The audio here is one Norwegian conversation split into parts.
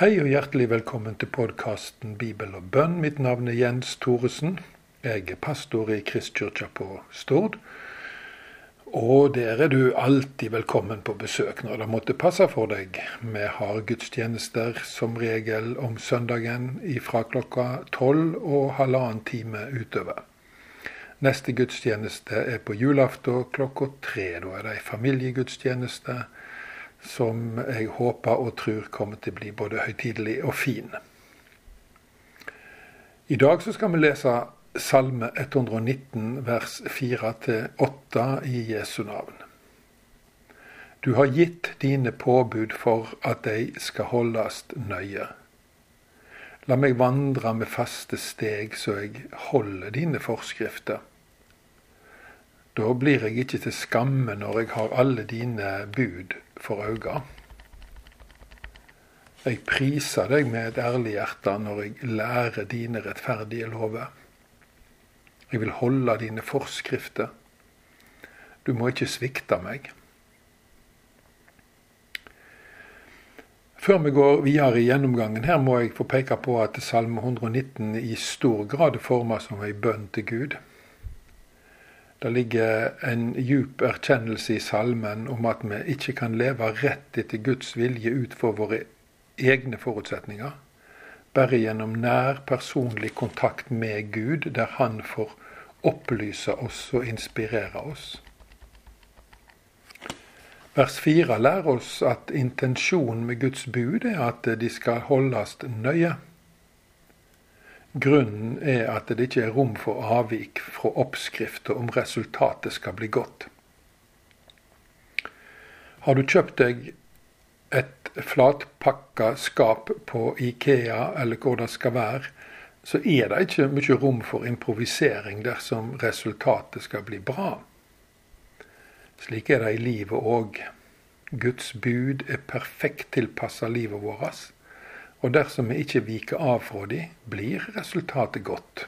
Hei og hjertelig velkommen til podkasten Bibel og bønn. Mitt navn er Jens Thoresen. Jeg er pastor i Kristkirka på Stord. Og der er du alltid velkommen på besøk når det måtte passe for deg. Vi har gudstjenester som regel om søndagen fra klokka tolv og halvannen time utover. Neste gudstjeneste er på julaften klokka tre. Da er det ei familiegudstjeneste som jeg håper og tror kommer til å bli både høytidelig og fin. I dag så skal vi lese Salme 119 vers 4-8 i Jesu navn. Du har gitt dine påbud for at de skal holdes nøye. La meg vandre med faste steg så jeg holder dine forskrifter. Da blir jeg ikke til skamme når jeg har alle dine bud for øynene. Jeg priser deg med et ærlig hjerte når jeg lærer dine rettferdige lover. Jeg vil holde dine forskrifter. Du må ikke svikte meg. Før vi går videre i gjennomgangen, her må jeg få peke på at Salme 119 i stor grad er formet som ei bønn til Gud. Det ligger en djup erkjennelse i salmen om at vi ikke kan leve rett etter Guds vilje ut for våre egne forutsetninger. Bare gjennom nær personlig kontakt med Gud, der Han får opplyse oss og inspirere oss. Vers 4 lærer oss at intensjonen med Guds bud er at de skal holdes nøye. Grunnen er at det ikke er rom for avvik fra oppskrifta om resultatet skal bli godt. Har du kjøpt deg et flatpakka skap på Ikea, eller hvor det skal være, så er det ikke mye rom for improvisering dersom resultatet skal bli bra. Slik er det i livet òg. Guds bud er perfekt tilpassa livet vårt og dersom vi ikke viker av fra dem, blir resultatet godt.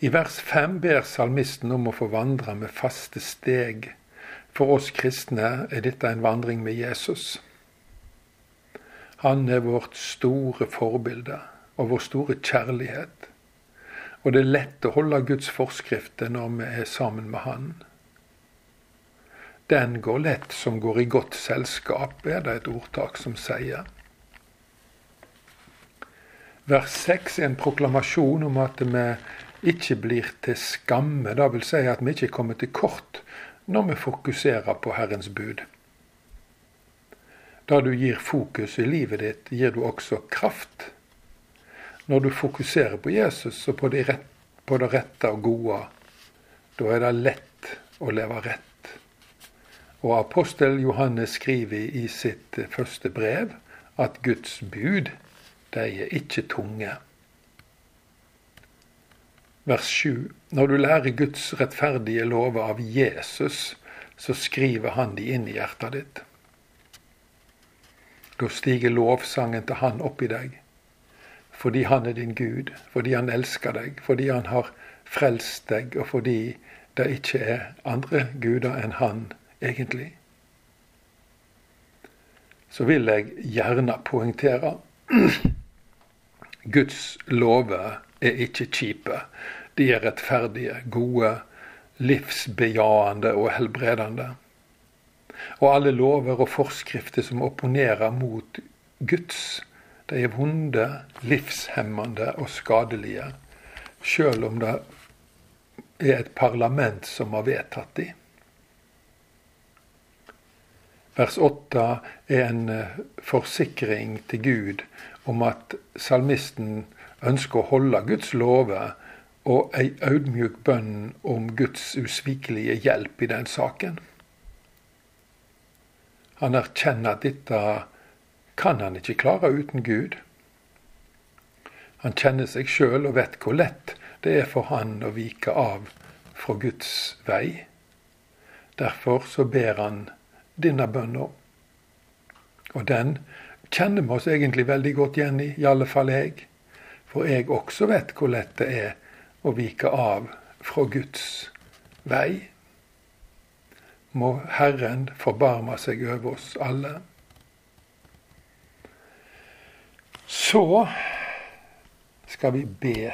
I vers fem ber salmisten om å få vandre med faste steg. For oss kristne er dette en vandring med Jesus. Han er vårt store forbilde og vår store kjærlighet. Og det er lett å holde Guds forskrifter når vi er sammen med Han. Den går lett som går i godt selskap, er det et ordtak som sier. Vers 6 er en proklamasjon om at vi ikke blir til skamme. Det vil si at vi ikke kommer til kort når vi fokuserer på Herrens bud. Da du gir fokus i livet ditt, gir du også kraft. Når du fokuserer på Jesus og på det, rette, og gode, da er det lett å leve rett. Og apostel Johannes skriver i sitt første brev at Guds bud, de er ikke tunge. Vers 7. Når du lærer Guds rettferdige lover av Jesus, så skriver han de inn i hjertet ditt. Da stiger lovsangen til Han opp i deg. Fordi Han er din Gud, fordi Han elsker deg, fordi Han har frelst deg, og fordi det ikke er andre guder enn Han egentlig, så vil jeg gjerne poengtere Guds lover er ikke kjipe. De er rettferdige, gode, livsbejaende og helbredende. Og alle lover og forskrifter som opponerer mot Guds, de er vonde, livshemmende og skadelige, sjøl om det er et parlament som har vedtatt dem. Vers 8 er en eh, forsikring til Gud om at salmisten ønsker å holde Guds lover, og ei audmjuk bønn om Guds usvikelige hjelp i den saken. Han erkjenner at dette kan han ikke klare uten Gud. Han kjenner seg sjøl og vet hvor lett det er for han å vike av fra Guds vei. Derfor så ber han denne bønna. Og den kjenner vi oss egentlig veldig godt igjen i, i alle fall jeg. For jeg også vet hvor lett det er å vike av fra Guds vei. Må Herren forbarme seg over oss alle. Så skal vi be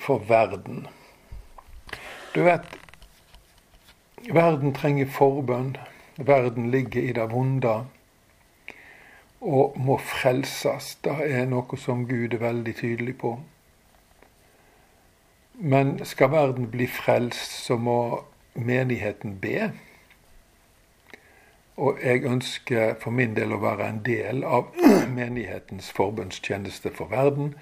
for verden. Du vet, verden trenger forbønn. Verden ligger i det vonde og må frelses. Det er noe som Gud er veldig tydelig på. Men skal verden bli frelst, så må menigheten be. Og jeg ønsker for min del å være en del av menighetens forbønnstjeneste for verden.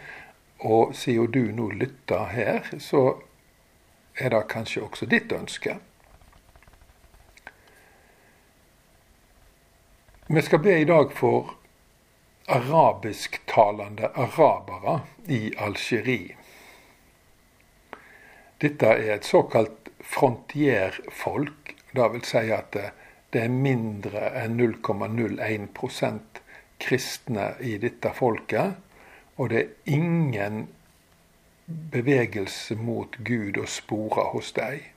Og siden du nå lytter her, så er det kanskje også ditt ønske. Vi skal be i dag for arabisktalende arabere i Algerie. Dette er et såkalt frontierfolk. Vil si at det er mindre enn 0,01% kristne i dette folket. Og det er ingen bevegelse mot Gud å spore hos dem.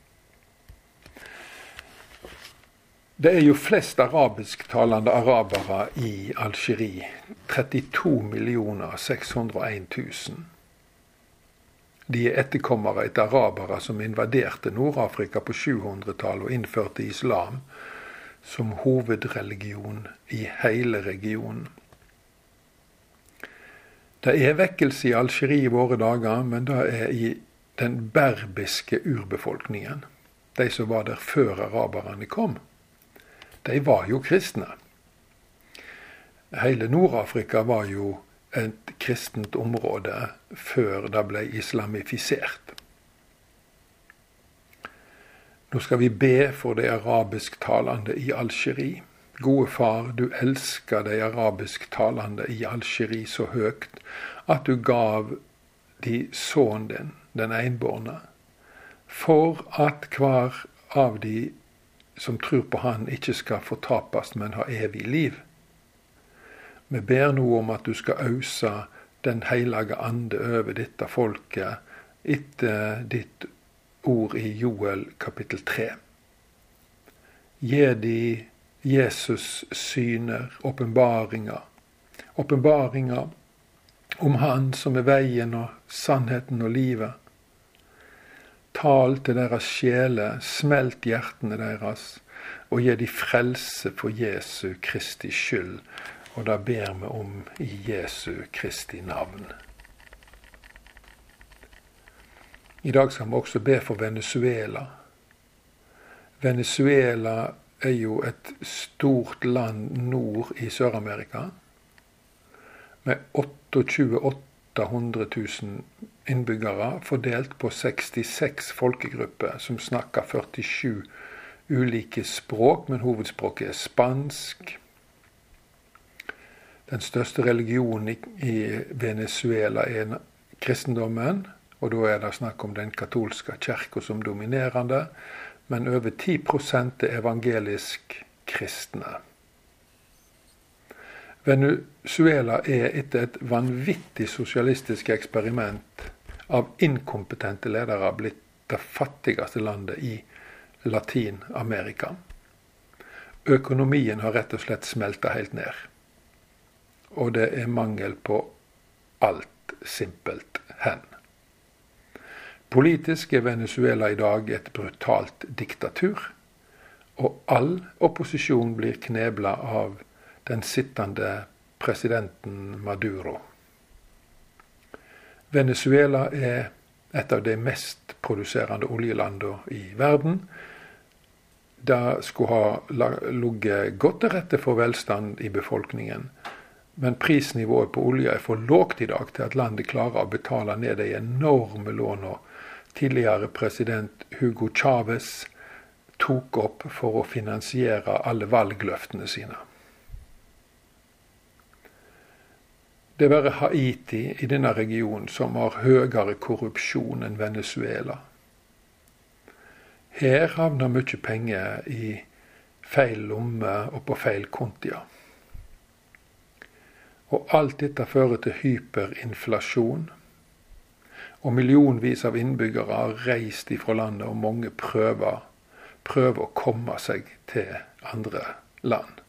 Det er jo flest arabisktalende arabere i Algerie. 32 601 000. De er etterkommere etter arabere som invaderte Nord-Afrika på 700-tallet og innførte islam som hovedreligion i hele regionen. Det er vekkelse i Algerie i våre dager, men det er i den berbiske urbefolkningen. De som var der før araberne kom de var jo kristne. Hele Nord-Afrika var jo et kristent område før det ble islamifisert. Nå skal vi be for de arabisktalende i Algerie. Gode far, du elsker de arabisktalende i Algerie så høyt at du gav de sønnen din, den enbårne, for at hver av de som tror på Han, ikke skal fortapes, men ha evig liv. Vi ber nå om at du skal ause Den hellige ande over dette folket etter ditt ord i Joel kapittel 3. Gi de Jesus syner, åpenbaringer. Åpenbaringer om Han som er veien og sannheten og livet. Tal til deres sjeler, smelt hjertene deres, og gi de frelse for Jesu Kristi skyld. Og det ber vi om i Jesu Kristi navn. I dag skal vi også be for Venezuela. Venezuela er jo et stort land nord i Sør-Amerika med 28 800 000 innbyggere fordelt på 66 folkegrupper som snakker 47 ulike språk, men hovedspråket er spansk. Den største religionen i Venezuela er kristendommen, og da er det snakk om den katolske kirka som dominerende, men over 10 er evangelisk kristne. Venezuela er etter et vanvittig sosialistisk eksperiment av inkompetente ledere blitt det fattigste landet i Latin-Amerika. Økonomien har rett og slett smelta helt ned. Og det er mangel på alt simpelt hen. Politisk er Venezuela i dag et brutalt diktatur, og all opposisjon blir knebla av den sittende presidenten Maduro. Venezuela er et av de mest produserende oljelandene i verden. Det skulle ha ligget godt til rette for velstand i befolkningen. Men prisnivået på olje er for lågt i dag til at landet klarer å betale ned de enorme lånene tidligere president Hugo Chávez tok opp for å finansiere alle valgløftene sine. Det er bare Haiti i denne regionen som har høyere korrupsjon enn Venezuela. Her havner mye penger i feil lomme og på feil kontier. Og alt dette fører til hyperinflasjon. Og millionvis av innbyggere har reist ifra landet, og mange prøver, prøver å komme seg til andre land.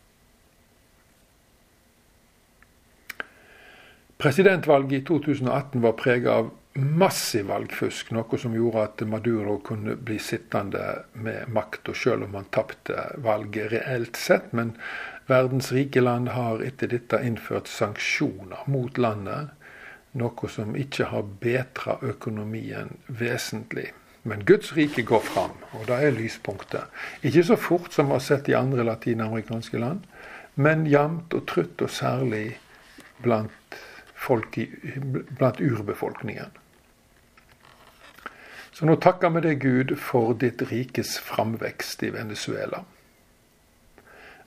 Presidentvalget i 2018 var preget av massiv valgfusk, noe som gjorde at Maduro kunne bli sittende med makta, selv om han tapte valget reelt sett. Men verdens rike land har etter dette innført sanksjoner mot landet, noe som ikke har betra økonomien vesentlig. Men Guds rike går fram, og det er lyspunktet. Ikke så fort som vi har sett i andre latinamerikanske land, men jevnt og trutt, og særlig blant, i, blant urbefolkningen. Så nå takker vi deg, Gud, for ditt rikes framvekst i Venezuela.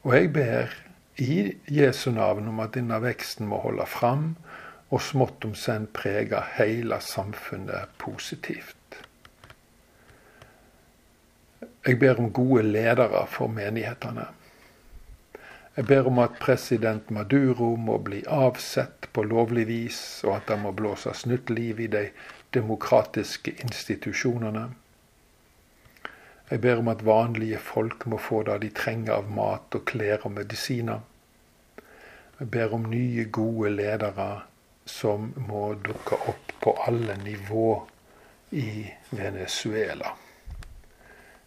Og jeg ber i Jesu navn om at denne veksten må holde fram, og smått om senn prege hele samfunnet positivt. Jeg ber om gode ledere for menighetene. Jeg ber om at president Maduro må bli avsett på lovlig vis, og at det må blåses nytt liv i de demokratiske institusjonene. Jeg ber om at vanlige folk må få det de trenger av mat og klær og medisiner. Jeg ber om nye, gode ledere som må dukke opp på alle nivå i Venezuela.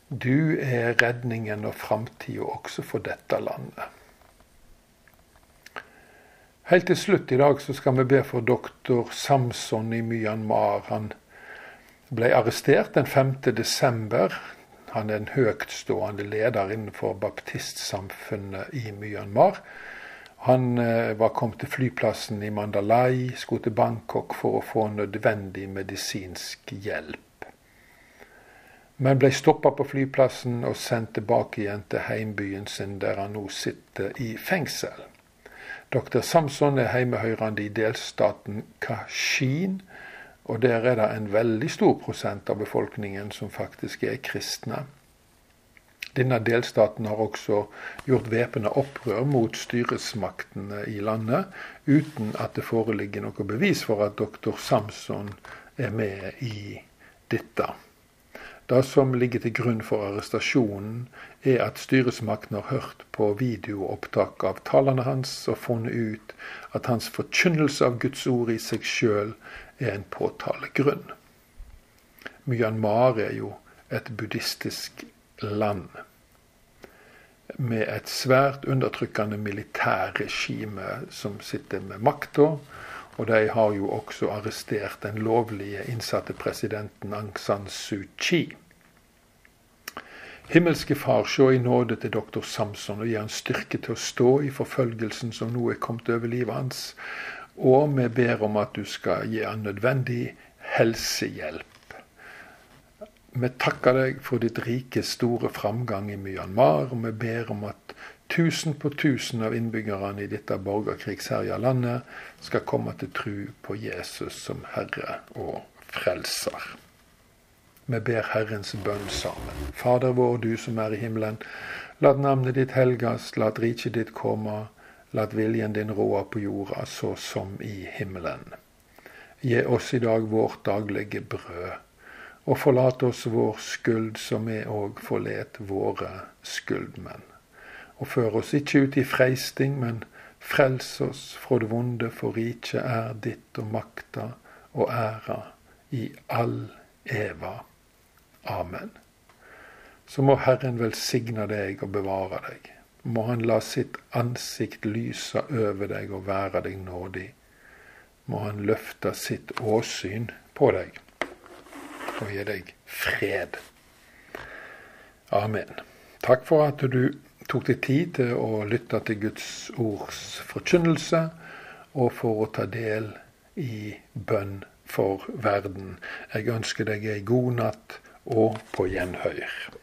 Du er redningen og framtida også for dette landet. Helt til slutt i dag så skal vi be for doktor Samson i Myanmar. Han ble arrestert den 5. desember. Han er en høytstående leder innenfor baptistsamfunnet i Myanmar. Han eh, var kommet til flyplassen i Mandalay, skulle til Bangkok for å få nødvendig medisinsk hjelp. Men ble stoppa på flyplassen og sendt tilbake igjen til heimbyen sin, der han nå sitter i fengsel. Dr. Samson er hjemmehørende i delstaten Kashin, og der er det en veldig stor prosent av befolkningen som faktisk er kristne. Denne delstaten har også gjort væpna opprør mot styresmaktene i landet, uten at det foreligger noe bevis for at doktor Samson er med i dette. Det som ligger til grunn for arrestasjonen, er at styresmakten har hørt på videoopptak av talene hans og funnet ut at hans forkynnelse av Guds ord i seg sjøl er en påtalegrunn. Myanmar er jo et buddhistisk land med et svært undertrykkende militærregime som sitter med makta, og de har jo også arrestert den lovlige innsatte presidenten Aung San Suu Kyi. Himmelske Far, se i nåde til doktor Samson og gi han styrke til å stå i forfølgelsen som nå er kommet over livet hans. Og vi ber om at du skal gi han nødvendig helsehjelp. Vi takker deg for ditt rike, store framgang i Myanmar, og vi ber om at Tusen på tusen av innbyggerne i dette borgerkrigsherja landet skal komme til tru på Jesus som Herre og Frelser. Vi ber Herrens bønn sammen. Fader vår, du som er i himmelen. La navnet ditt helgas, la riket ditt komme. La viljen din råde på jorda, så som i himmelen. Gi oss i dag vårt daglige brød, og forlat oss vår skyld, som vi òg forlet våre skyldmenn og før oss ikke ut i freisting, men frels oss fra det vonde, for riket er ditt og makta og æra i all eva. Amen. Så må Herren velsigne deg og bevare deg. Må Han la sitt ansikt lyse over deg og være deg nådig. Må Han løfte sitt åsyn på deg og gi deg fred. Amen. Takk for at du tok deg tid til å lytte til Guds ords forkynnelse, og for å ta del i bønn for verden. Jeg ønsker deg ei god natt og på gjenhør.